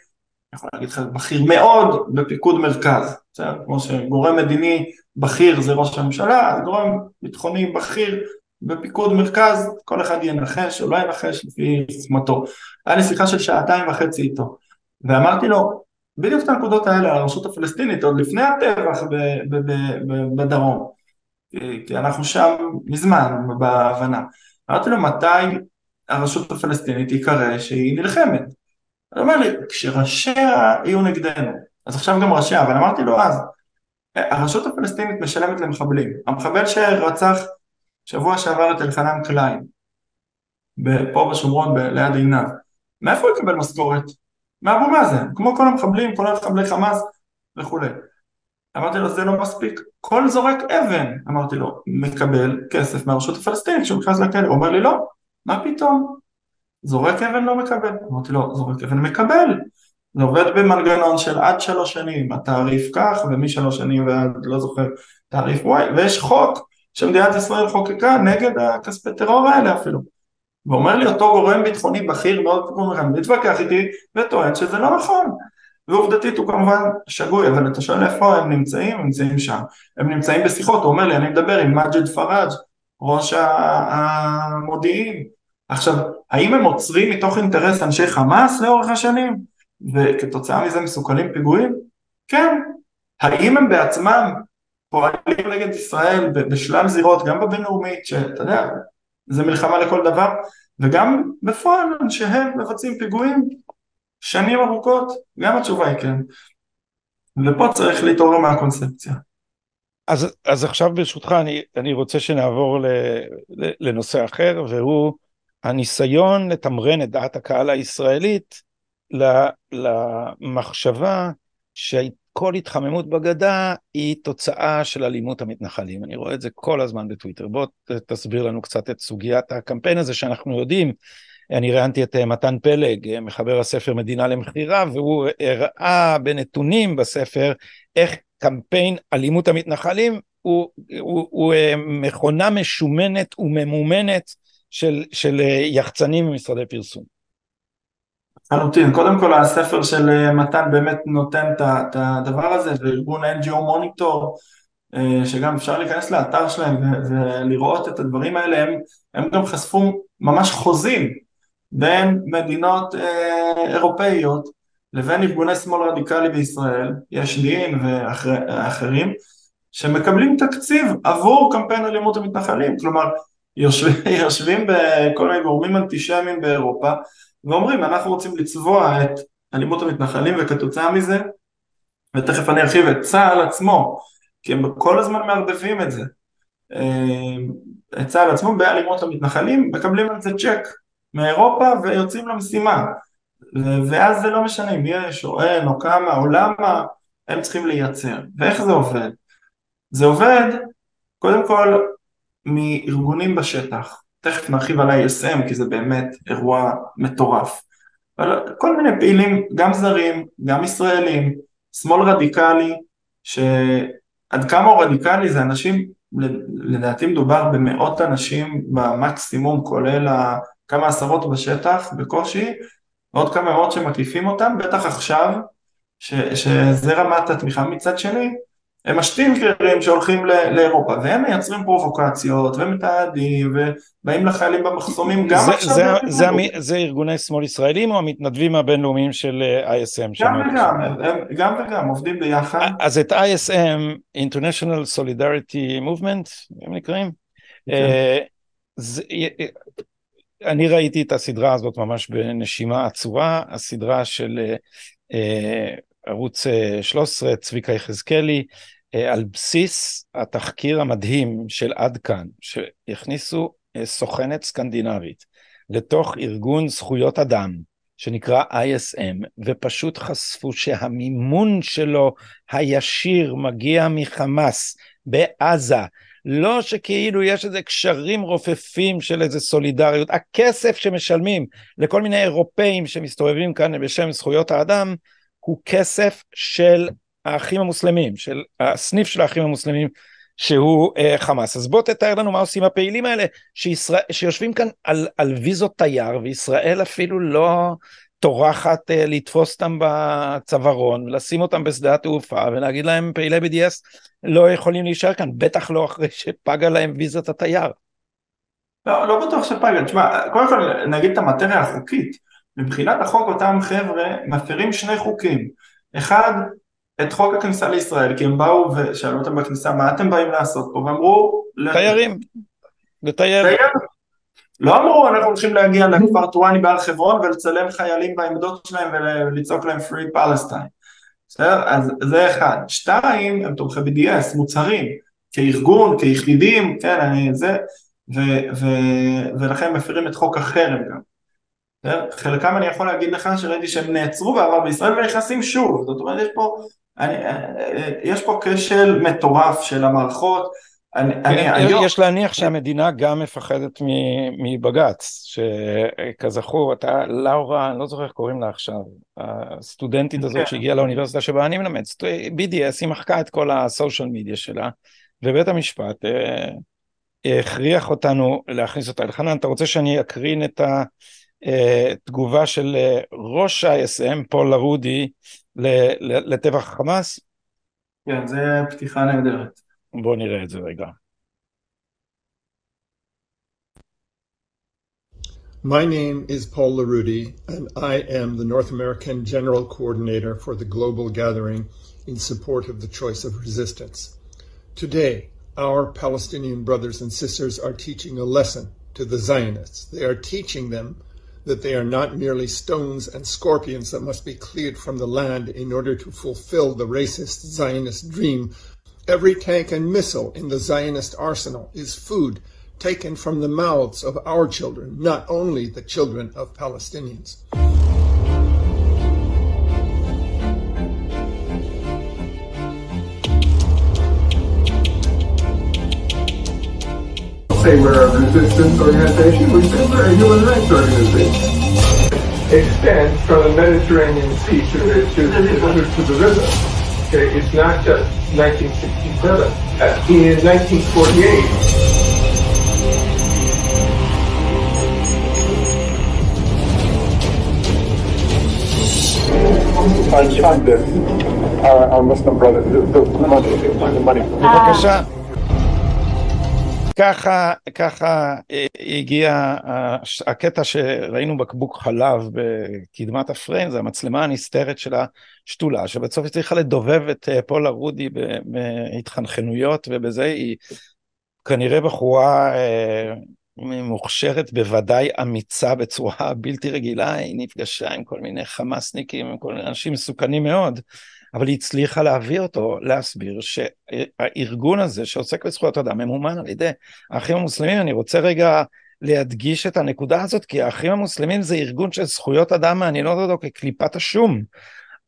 יכול להגיד לך בכיר מאוד בפיקוד מרכז, בסדר? כמו שגורם מדיני בכיר זה ראש הממשלה, גורם ביטחוני בכיר בפיקוד מרכז, כל אחד ינחש או לא ינחש לפי סיסמתו. היה לי שיחה של שעתיים וחצי איתו, ואמרתי לו, בדיוק את הנקודות האלה הרשות הפלסטינית, עוד לפני הטבח בדרום, כי אנחנו שם מזמן בהבנה. אמרתי לו, מתי הרשות הפלסטינית יקרא שהיא נלחמת? הוא אומר לי, כשראשיה יהיו נגדנו, אז עכשיו גם ראשיה, אבל אמרתי לו אז, הרשות הפלסטינית משלמת למחבלים. המחבל שרצח שבוע שעבר את אלחנן קליין, פה בשומרון ליד עינב, מאיפה הוא יקבל משכורת? מאבו מאזן, כמו כל המחבלים, כולל מחבלי חמאס וכולי. אמרתי לו זה לא מספיק, כל זורק אבן, אמרתי לו, מקבל כסף מהרשות הפלסטינית כשהוא נכנס לכלא, הוא אומר לי לא, מה פתאום, זורק אבן לא מקבל, אמרתי לו זורק אבן מקבל, זה עובד במנגנון של עד שלוש שנים, התעריף כך ומשלוש שנים ועד לא זוכר תעריף וואי, ויש חוק שמדינת ישראל חוקקה נגד הכספי טרור האלה אפילו. ואומר לי אותו גורם ביטחוני בכיר מאוד מתווכח איתי וטוען שזה לא נכון. ועובדתית הוא כמובן שגוי, אבל אתה שואל איפה הם נמצאים? הם נמצאים שם. הם נמצאים בשיחות, הוא אומר לי, אני מדבר עם מג'ד פראג', ראש המודיעין, עכשיו, האם הם עוצרים מתוך אינטרס אנשי חמאס לאורך השנים, וכתוצאה מזה מסוכלים פיגועים? כן. האם הם בעצמם פועלים נגד ישראל בשלל זירות, גם בבינלאומית, שאתה יודע, זה מלחמה לכל דבר, וגם בפועל אנשיהם מבצעים פיגועים שנים ארוכות, גם התשובה היא כן. ופה צריך להתעורר מהקונספציה. אז, אז עכשיו ברשותך אני, אני רוצה שנעבור ל, ל, לנושא אחר, והוא הניסיון לתמרן את דעת הקהל הישראלית למחשבה שכל התחממות בגדה היא תוצאה של אלימות המתנחלים. אני רואה את זה כל הזמן בטוויטר. בוא תסביר לנו קצת את סוגיית הקמפיין הזה שאנחנו יודעים. אני ראיינתי את אה, מתן פלג, אה, מחבר הספר מדינה למכירה, והוא הראה בנתונים בספר איך קמפיין אלימות המתנחלים הוא, הוא, הוא אה, מכונה משומנת וממומנת של, של אה, יחצנים ממשרדי פרסום. לחלוטין, קודם כל הספר של אה, מתן באמת נותן את הדבר הזה וארגון NGO מוניטור אה, שגם אפשר להיכנס לאתר שלהם ולראות את הדברים האלה הם, הם גם חשפו ממש חוזים בין מדינות אירופאיות לבין ארגוני שמאל רדיקלי בישראל, יש דין ואחרים שמקבלים תקציב עבור קמפיין אלימות המתנחלים, כלומר יושבים, יושבים בכל מיני גורמים אנטישמיים באירופה ואומרים אנחנו רוצים לצבוע את אלימות המתנחלים וכתוצאה מזה ותכף אני ארחיב את צה"ל עצמו כי הם כל הזמן מערבבים את זה אה, את צה"ל עצמו באלימות המתנחלים מקבלים על זה צ'ק מאירופה ויוצאים למשימה. ואז זה לא משנה אם יש או אין או כמה או למה, הם צריכים לייצר. ואיך זה עובד? זה עובד קודם כל מארגונים בשטח. תכף נרחיב על ISM כי זה באמת אירוע מטורף. אבל כל מיני פעילים, גם זרים, גם ישראלים, שמאל רדיקלי, שעד כמה הוא רדיקלי זה אנשים, לדעתי מדובר במאות אנשים במקסימום, כולל כמה עשרות בשטח בקושי, ועוד כמה מאות שמקיפים אותם, בטח עכשיו, ש, שזה רמת התמיכה מצד שני, הם השטינקרים שהולכים לאירופה, והם מייצרים פרובוקציות, ומתעדים, ובאים לחיילים במחסומים גם זה, עכשיו. זה, זה, זה, זה ארגוני שמאל ישראלים או המתנדבים הבינלאומיים של אה, ISM? גם וגם, הם, גם וגם, עובדים ביחד. אז את ISM, International Solidarity Movement, הם נקראים? כן. אה, זה, אה, אני ראיתי את הסדרה הזאת ממש בנשימה עצורה, הסדרה של ערוץ 13, צביקה יחזקאלי, אה, על בסיס התחקיר המדהים של עד כאן, שהכניסו אה, סוכנת סקנדינבית לתוך ארגון זכויות אדם שנקרא ISM, ופשוט חשפו שהמימון שלו הישיר מגיע מחמאס בעזה. לא שכאילו יש איזה קשרים רופפים של איזה סולידריות, הכסף שמשלמים לכל מיני אירופאים שמסתובבים כאן בשם זכויות האדם, הוא כסף של האחים המוסלמים, של הסניף של האחים המוסלמים שהוא uh, חמאס. אז בוא תתאר לנו מה עושים הפעילים האלה שישראל, שיושבים כאן על, על ויזות תייר וישראל אפילו לא טורחת uh, לתפוס אותם בצווארון, לשים אותם בשדה התעופה ולהגיד להם פעילי BDS לא יכולים להישאר כאן, בטח לא אחרי שפגה להם ויזת התייר. לא, לא בטוח שפגה, תשמע, קודם כל נגיד את המטריה החוקית, מבחינת החוק אותם חבר'ה מפרים שני חוקים, אחד את חוק הכניסה לישראל, כי הם באו ושאלו אותם בכניסה מה אתם באים לעשות פה, ואמרו... תיירים, לטייל. לא אמרו אנחנו הולכים להגיע לכפר טורני בהר חברון ולצלם חיילים בעמדות שלהם ולצעוק להם free palestine. בסדר? אז זה אחד. שתיים, הם תומכי BDS, מוצהרים, כארגון, כיחידים, כן, אני זה, ו, ו, ולכן מפרים את חוק החרם גם. חלקם אני יכול להגיד לך שראיתי שהם נעצרו בעבר בישראל ונכנסים שוב, זאת אומרת יש פה אני, יש פה כשל מטורף של המערכות. אני, אני, היום... יש להניח שהמדינה גם מפחדת מבג"ץ, שכזכור, אתה, לאורה, אני לא זוכר איך קוראים לה עכשיו, הסטודנטית הזאת כן. שהגיעה לאוניברסיטה שבה אני מלמד, BDS, היא מחקה את כל הסושיאל מדיה שלה, ובית המשפט אה, הכריח אותנו להכניס אותה. אלחנן, אתה רוצה שאני אקרין את התגובה של אה, ראש ה-ISM, פול לרודי, לטבח חמאס? כן, זה פתיחה נהדרת. בואו נראה את זה רגע. My name is Paul LaRudy, and I am the North American General Coordinator for the Global Gathering in support of the choice of resistance. Today, our Palestinian brothers and sisters are teaching a lesson to the Zionists. They are teaching them that they are not merely stones and scorpions that must be cleared from the land in order to fulfill the racist Zionist dream. Every tank and missile in the Zionist arsenal is food taken from the mouths of our children, not only the children of Palestinians. say we're a resistance organization, we say we're a human rights organization. Extends from the Mediterranean Sea to, to, to, to the river. Okay, it's not just 1967. Uh, In 1948, and shot uh, them, our, Muslim brothers, the, the money. The money. Ah. ככה, ככה אה, הגיע הקטע שראינו בקבוק חלב בקדמת הפריים, זה המצלמה הנסתרת של השתולה, שבסוף היא צריכה לדובב את אה, פולה רודי בהתחנחנויות, ובזה היא כנראה בחורה אה, מוכשרת, בוודאי אמיצה בצורה בלתי רגילה, היא נפגשה עם כל מיני חמאסניקים, עם כל מיני אנשים מסוכנים מאוד. אבל היא הצליחה להביא אותו להסביר שהארגון הזה שעוסק בזכויות אדם ממומן על ידי האחים המוסלמים. אני רוצה רגע להדגיש את הנקודה הזאת, כי האחים המוסלמים זה ארגון של זכויות אדם מעניינות אותו כקליפת השום,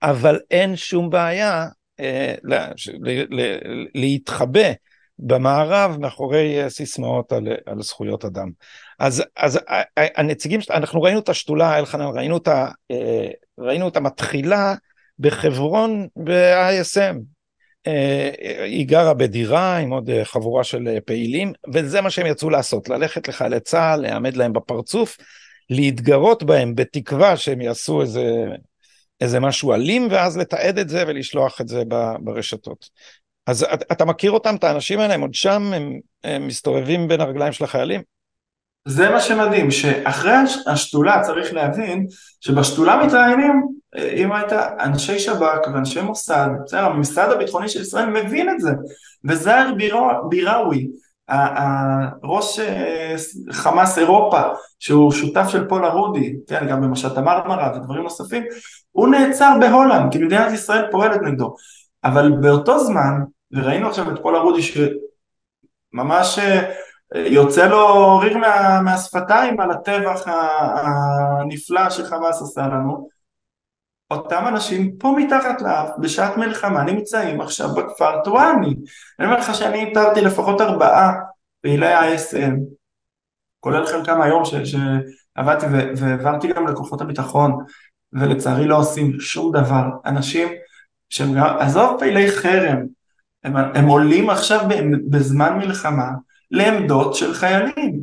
אבל אין שום בעיה אה, לה, ל, ל, להתחבא במערב מאחורי אה, סיסמאות על, על זכויות אדם. אז, אז הנציגים, אנחנו ראינו את השדולה, אלחנן, ראינו אותה, ראינו אותה מתחילה בחברון ב-ISM, אה, היא גרה בדירה עם עוד אה, חבורה של אה, פעילים, וזה מה שהם יצאו לעשות, ללכת לחיילי צה"ל, להעמד להם בפרצוף, להתגרות בהם בתקווה שהם יעשו איזה, איזה משהו אלים, ואז לתעד את זה ולשלוח את זה ברשתות. אז אתה מכיר אותם, את האנשים האלה, הם עוד שם, הם, הם מסתובבים בין הרגליים של החיילים? זה מה שמדהים, שאחרי השדולה צריך להבין שבשדולה מתראיינים, אם היית אנשי שב"כ ואנשי מוסד, בסדר, המשרד הביטחוני של ישראל מבין את זה, וזהר ביראווי, ראש אה, חמאס אירופה, שהוא שותף של פול ארודי, כן, גם במשט המרמרה ודברים נוספים, הוא נעצר בהולנד, כי מדינת ישראל פועלת נגדו, אבל באותו זמן, וראינו עכשיו את פול ארודי שממש אה, יוצא לו ריר מה, מהשפתיים על הטבח הנפלא שחמאס עשה לנו. אותם אנשים פה מתחת לאף בשעת מלחמה נמצאים עכשיו בכפר טואני. אני אומר לך שאני איתרתי לפחות ארבעה פעילי ה-ISM, כולל חלקם היום ש, שעבדתי והעברתי גם לכוחות הביטחון, ולצערי לא עושים שום דבר. אנשים שהם גם, עזוב פעילי חרם, הם, הם עולים עכשיו בזמן מלחמה לעמדות של חיילים,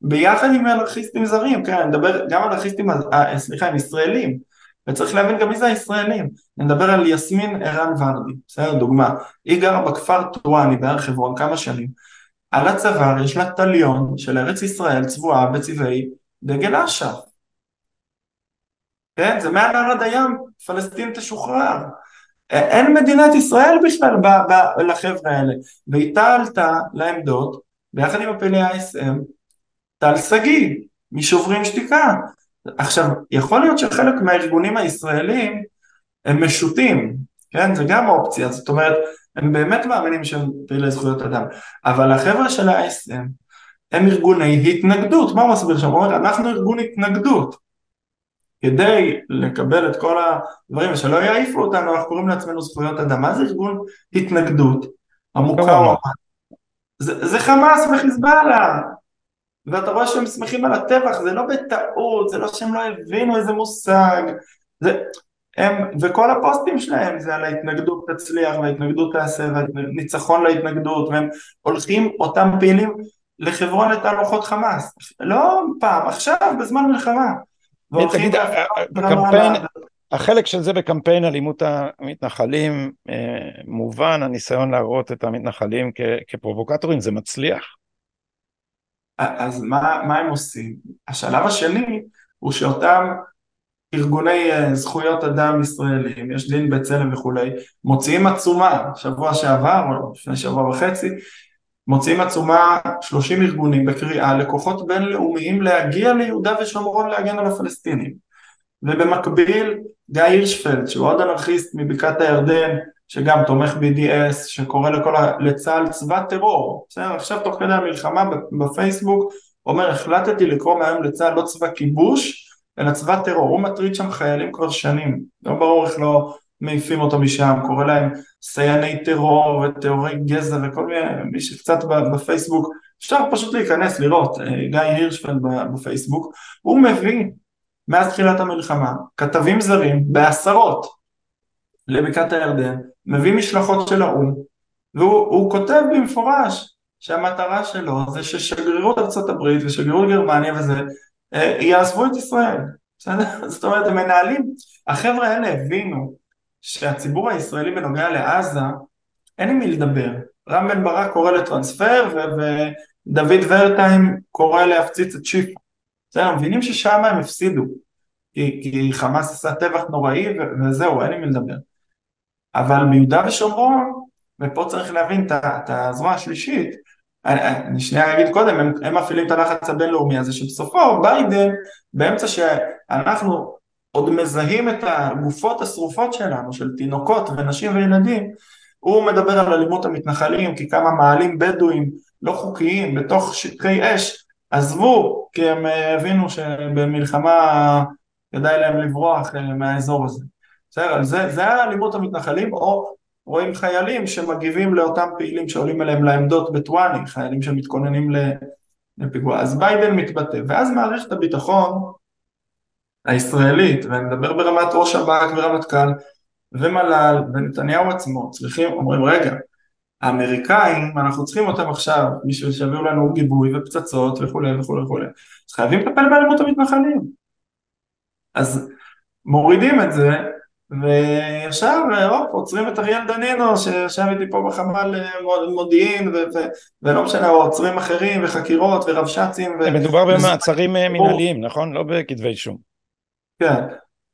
ביחד עם אנרכיסטים זרים, כן, אני מדבר גם אנרכיסטים, אה, סליחה, עם ישראלים, וצריך להבין גם מי זה הישראלים, אני מדבר על יסמין ערן ורדי, בסדר, דוגמה, היא גרה בכפר טרואני בהר חברון כמה שנים, על הצוואר יש לה טליון של ארץ ישראל צבועה בצבעי דגל אש"ף, כן, זה מהנהר עד הים, פלסטין תשוחרר, אין מדינת ישראל בכלל ב- ב- לחבר'ה האלה, ואיתה עלתה לעמדות ביחד עם הפעילי ה-ISM, טל שגיא, משוברים שתיקה. עכשיו, יכול להיות שחלק מהארגונים הישראלים הם משוטים, כן? זה גם אופציה, זאת אומרת, הם באמת מאמינים שהם פעילי זכויות אדם, אבל החבר'ה של ה-ISM הם ארגוני התנגדות, מה הוא מסביר שם? הוא אומר, אנחנו ארגון התנגדות. כדי לקבל את כל הדברים ושלא יעיפו אותנו, אנחנו קוראים לעצמנו זכויות אדם. מה זה ארגון התנגדות? המוכר זה, זה חמאס וחיזבאללה ואתה רואה שהם שמחים על הטבח זה לא בטעות זה לא שהם לא הבינו איזה מושג. זה, הם, וכל הפוסטים שלהם זה על ההתנגדות תצליח וההתנגדות תעשה והניצחון להתנגדות והם הולכים אותם פעילים לחברון לתהלוכות חמאס. לא פעם עכשיו בזמן מלחמה. תגיד, בקמפיין, החלק של זה בקמפיין אלימות המתנחלים אה, מובן, הניסיון להראות את המתנחלים כפרובוקטורים, זה מצליח? אז מה, מה הם עושים? השלב השני הוא שאותם ארגוני אה, זכויות אדם ישראלים, יש דין בצלם וכולי, מוציאים עצומה, שבוע שעבר או לפני שבוע וחצי, מוציאים עצומה 30 ארגונים בקריאה לכוחות בינלאומיים להגיע ליהודה ושומרון להגן על הפלסטינים. ובמקביל גיא הירשפלד שהוא עוד אנרכיסט מבקעת הירדן שגם תומך BDS שקורא לכל ה... לצה"ל צבא טרור. בסדר? עכשיו תוך כדי המלחמה בפייסבוק אומר החלטתי לקרוא מהיום לצה"ל לא צבא כיבוש אלא צבא טרור. הוא מטריד שם חיילים כבר שנים. לא ברור איך לא מעיפים אותו משם. קורא להם סייעני טרור וטהורי גזע וכל מיני מי שקצת בפייסבוק. אפשר פשוט להיכנס לראות אה, גיא הירשפלד בפייסבוק. הוא מביא מאז תחילת המלחמה, כתבים זרים בעשרות לבקעת הירדן, מביא משלחות של האו"ם, והוא כותב במפורש שהמטרה שלו זה ששגרירות ארצות הברית ושגרירות גרמניה וזה אה, יעזבו את ישראל, בסדר? זאת אומרת הם מנהלים, החבר'ה האלה הבינו שהציבור הישראלי בנוגע לעזה אין עם מי לדבר, רם בן ברק קורא לטרנספר ודוד ורטיים קורא להפציץ את שיפא בסדר, מבינים ששם הם הפסידו, כי, כי חמאס עשה טבח נוראי וזהו, אין לי מי לדבר. אבל ביהודה ושומרון, ופה צריך להבין את הזרוע השלישית, אני, שנייה אגיד קודם, הם, הם מפעילים את הלחץ הבינלאומי הזה שבסופו ביידן, באמצע שאנחנו עוד מזהים את הגופות השרופות שלנו, של תינוקות ונשים וילדים, הוא מדבר על אלימות המתנחלים, כי כמה מעלים בדואים לא חוקיים בתוך שטחי אש עזבו, כי הם אה, הבינו שבמלחמה כדאי להם לברוח אה, מהאזור הזה. בסדר, זה, זה אלימות המתנחלים, או רואים חיילים שמגיבים לאותם פעילים שעולים אליהם לעמדות בטואני, חיילים שמתכוננים לפיגוע. אז ביידן מתבטא, ואז מערכת הביטחון הישראלית, ואני מדבר ברמת ראש שב"כ ורמטכ"ל ומל"ל ונתניהו עצמו, צריכים, אומרים רגע, האמריקאים, אנחנו צריכים אותם עכשיו בשביל שיביאו לנו גיבוי ופצצות וכולי וכולי וכולי, אז חייבים לטפל באלימות המתנחלים. אז מורידים את זה, וישר הופ, עוצרים את אריאל דנינו שישב איתי פה בחמ"ל אה, מודיעין ו- ו- ולא משנה, או עוצרים אחרים וחקירות ורבש"צים ו... מדובר במעצרים אה, מנהליים, נכון? לא בכתבי אישום. כן,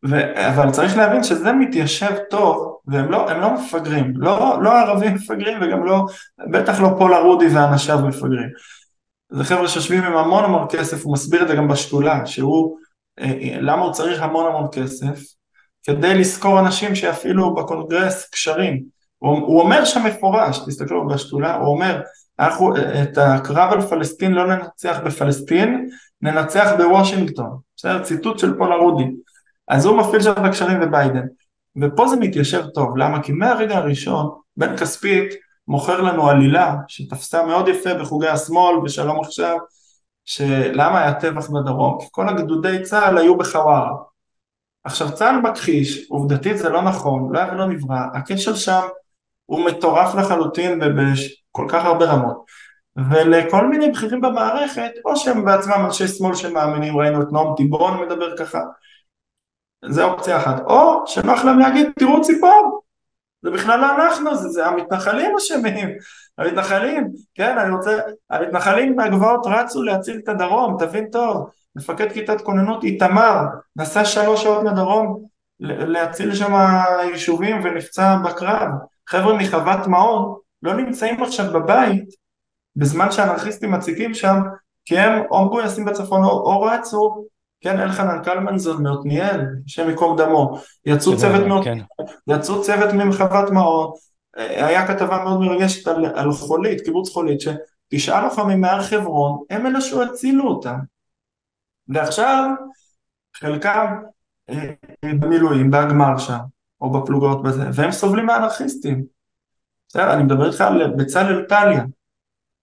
ו- אבל צריך להבין שזה מתיישב טוב, והם לא, לא מפגרים, לא, לא ערבים מפגרים וגם לא, בטח לא פולה רודי ואנשיו מפגרים. זה חבר'ה שיושבים עם המון המון כסף, הוא מסביר את זה גם בשדולה, שהוא, אה, למה הוא צריך המון המון כסף? כדי לשכור אנשים שיפעילו בקונגרס קשרים. הוא, הוא אומר שם מפורש, תסתכלו בשדולה, הוא אומר, אנחנו את הקרב על פלסטין לא ננצח בפלסטין, ננצח בוושינגטון. בסדר? ציטוט של פולה רודי. אז הוא מפעיל שם את הקשרים בביידן. ופה זה מתיישב טוב, למה? כי מהרגע הראשון בן כספית מוכר לנו עלילה שתפסה מאוד יפה בחוגי השמאל ושלום עכשיו, שלמה היה טבח בדרום? כי כל הגדודי צה"ל היו בחווארה. עכשיו צה"ל מכחיש, עובדתית זה לא נכון, לא היה ולא נברא, הכשל שם הוא מטורף לחלוטין בכל כך הרבה רמות. ולכל מיני בכירים במערכת, או שהם בעצמם אנשי שמאל שמאמינים, ראינו את נועם טיבון מדבר ככה, זה אופציה אחת, או שנוח להם להגיד תראו ציפור, זה בכלל לא אנחנו, זה, זה המתנחלים אשמים, המתנחלים, כן, אני רוצה, המתנחלים מהגבעות רצו להציל את הדרום, תבין טוב, מפקד כיתת כוננות איתמר, נסע שלוש שעות לדרום להציל שם יישובים ונפצע בקרב, חבר'ה מחוות מעון לא נמצאים עכשיו בבית. בזמן שהאנרכיסטים מציגים שם כי הם או מגויסים בצפון או, או רצו. כן, אלחנן קלמנזון מעתניאל, השם ייקום דמו, יצאו צוות, מאוד, כן. יצאו צוות ממחוות מעון, היה כתבה מאוד מרגשת על, על חולית, קיבוץ חולית, שתשעה לוחמים מהר חברון, הם אלה שהצילו אותם. ועכשיו, חלקם אה, במילואים, בהגמר שם, או בפלוגות בזה, והם סובלים מאנרכיסטים. בסדר, אני מדבר איתך על בצלאל טליה,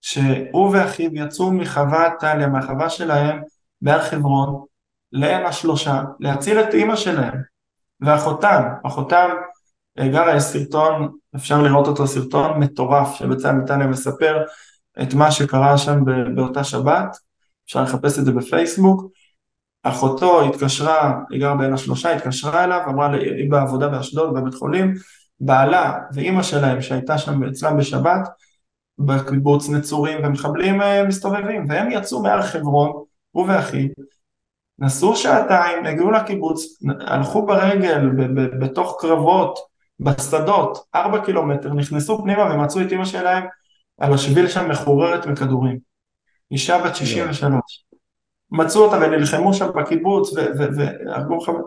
שהוא ואחיו יצאו מחוות טליה, מהחווה שלהם בהר חברון, לעין השלושה, להציל את אימא שלהם, ואחותם, אחותם אה, גרה, יש סרטון, אפשר לראות אותו סרטון מטורף שבצלאל נתניה מספר את מה שקרה שם באותה שבת, אפשר לחפש את זה בפייסבוק, אחותו התקשרה, היא גרה בעין השלושה, התקשרה אליו, אמרה לי, היא בעבודה באשדוד בבית חולים, בעלה ואימא שלהם שהייתה שם אצלם בשבת, בקיבוץ נצורים ומחבלים אה, מסתובבים, והם יצאו מהר חברון, הוא ואחיו, נסעו שעתיים, הגיעו לקיבוץ, הלכו ברגל בתוך קרבות, בשדות, ארבע קילומטר, נכנסו פנימה ומצאו את אמא שלהם על השביל שם מחוררת מכדורים. אישה בת 63. מצאו אותה ונלחמו שם בקיבוץ והרגו חבר...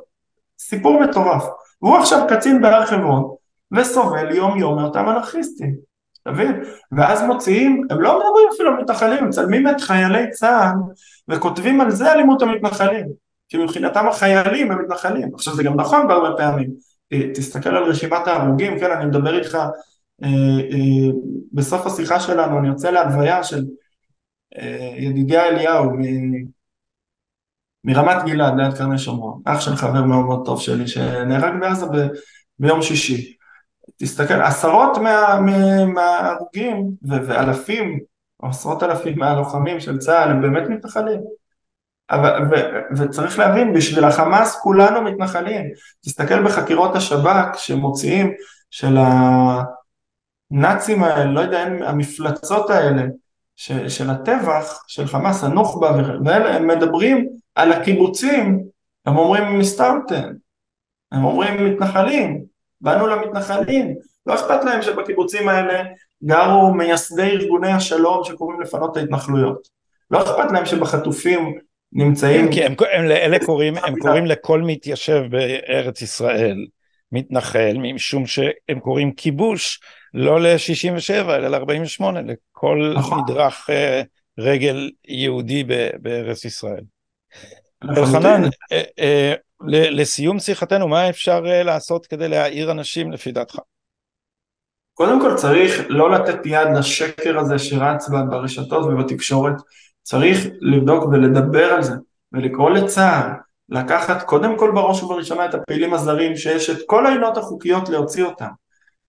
סיפור מטורף. והוא עכשיו קצין בהר חברון וסובל יום יום מאותם אנרכיסטים. אתה מבין? ואז מוציאים, הם לא מדברים אפילו על מתנחלים, מצלמים את חיילי צה"ל וכותבים על זה אלימות המתנחלים. כי מבחינתם החיילים הם מתנחלים. עכשיו זה גם נכון בהרבה פעמים. תסתכל על רשימת ההרוגים, כן, אני מדבר איתך אה, אה, בסוף השיחה שלנו, אני יוצא להלוויה של ידידיה אליהו. מרמת גלעד ליד קרני שומרון, אח של חבר מאוד מאוד טוב שלי שנהרג בעזה ב... ביום שישי. תסתכל, עשרות מההרוגים מה, ואלפים, או עשרות אלפים מהלוחמים של צה"ל הם באמת מתנחלים. אבל, ו, וצריך להבין, בשביל החמאס כולנו מתנחלים. תסתכל בחקירות השב"כ שמוציאים של הנאצים האלה, לא יודע, המפלצות האלה, ש, של הטבח, של חמאס, הנוח'בה הם מדברים על הקיבוצים, הם אומרים מסתרטן, הם אומרים מתנחלים, באנו למתנחלים, לא אכפת להם שבקיבוצים האלה גרו מייסדי ארגוני השלום שקוראים לפנות ההתנחלויות. לא אכפת להם שבחטופים נמצאים... כן, כי הם, הם, אלה קוראים, הם קוראים לכל מתיישב בארץ ישראל מתנחל, משום שהם קוראים כיבוש לא ל-67 אלא ל-48, לכל נכון. מדרך uh, רגל יהודי בארץ ישראל. אלחנן, אה, אה, לסיום שיחתנו, מה אפשר אה, לעשות כדי להעיר אנשים לפי דעתך? קודם כל צריך לא לתת יד לשקר הזה שרץ ברשתות ובתקשורת, צריך לבדוק ולדבר על זה ולקרוא לצה"ל לקחת קודם כל בראש ובראשונה את הפעילים הזרים שיש את כל העילות החוקיות להוציא אותם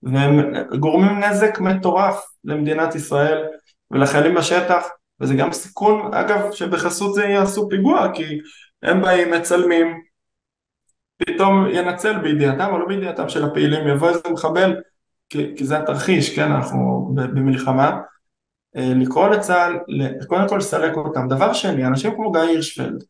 והם גורמים נזק מטורף למדינת ישראל ולחיילים בשטח וזה גם סיכון אגב שבחסות זה יעשו פיגוע כי הם באים מצלמים פתאום ינצל בידיעתם או לא בידיעתם של הפעילים יבוא איזה מחבל כי, כי זה התרחיש כן אנחנו במלחמה אה, לקרוא לצה"ל קודם כל לסלק אותם. דבר שני אנשים כמו גיא הירשפלד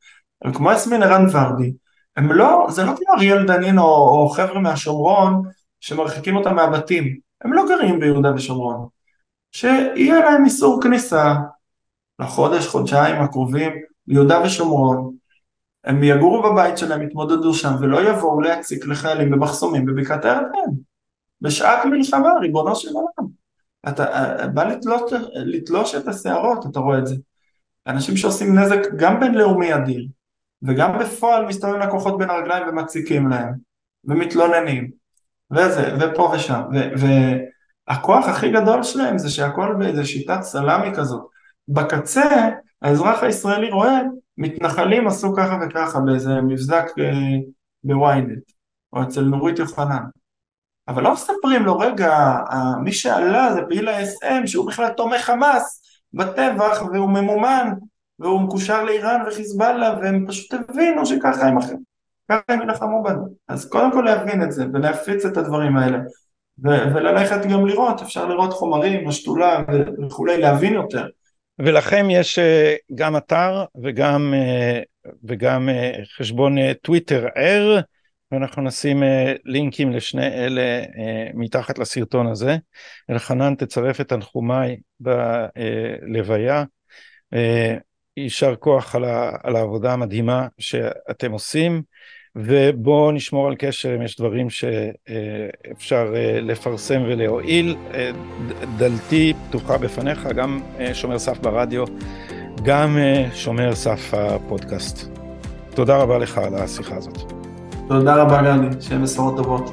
כמו יסמין ערן ורדי הם לא זה לא כמו אריאל דנין או, או חבר'ה מהשומרון שמרחיקים אותם מהבתים הם לא גרים ביהודה ושומרון שיהיה להם איסור כניסה לחודש, חודשיים הקרובים ליהודה ושומרון, הם יגורו בבית שלהם, יתמודדו שם ולא יבואו להציק לחיילים במחסומים בבקעת הירדן. בשעת מלחמה, ריבונו של עולם. אתה בא לתלוש, לתלוש את השערות, אתה רואה את זה. אנשים שעושים נזק גם בינלאומי אדיר, וגם בפועל מסתובבים לקוחות בין הרגליים ומציקים להם, ומתלוננים, וזה, ופה ושם, והכוח הכי גדול שלהם זה שהכל באיזה שיטת סלאמי כזאת, בקצה האזרח הישראלי רואה מתנחלים עשו ככה וככה באיזה מבזק אה, בוויינט או אצל נורית יוחנן. אבל לא מספרים לו רגע מי שעלה זה פעיל ה-SM שהוא בכלל תומך חמאס בטבח והוא ממומן והוא מקושר לאיראן וחיזבאללה והם פשוט הבינו שככה הם אחרים ככה הם ילחמו בנו אז קודם כל להבין את זה ולהפיץ את הדברים האלה ו- וללכת גם לראות אפשר לראות חומרים בשתולה וכולי להבין יותר ולכם יש אה, גם אתר וגם, אה, וגם אה, חשבון טוויטר ער, ואנחנו נשים לינקים לשני אלה מתחת לסרטון הזה. אלחנן תצרף את תנחומיי בלוויה. יישר כוח על העבודה המדהימה שאתם עושים. ובואו נשמור על קשר אם יש דברים שאפשר אה, לפרסם ולהועיל. אה, דלתי פתוחה בפניך, גם אה, שומר סף ברדיו, גם שומר סף הפודקאסט. תודה רבה לך על השיחה הזאת. תודה רבה גדי, שיהיה בשורות טובות.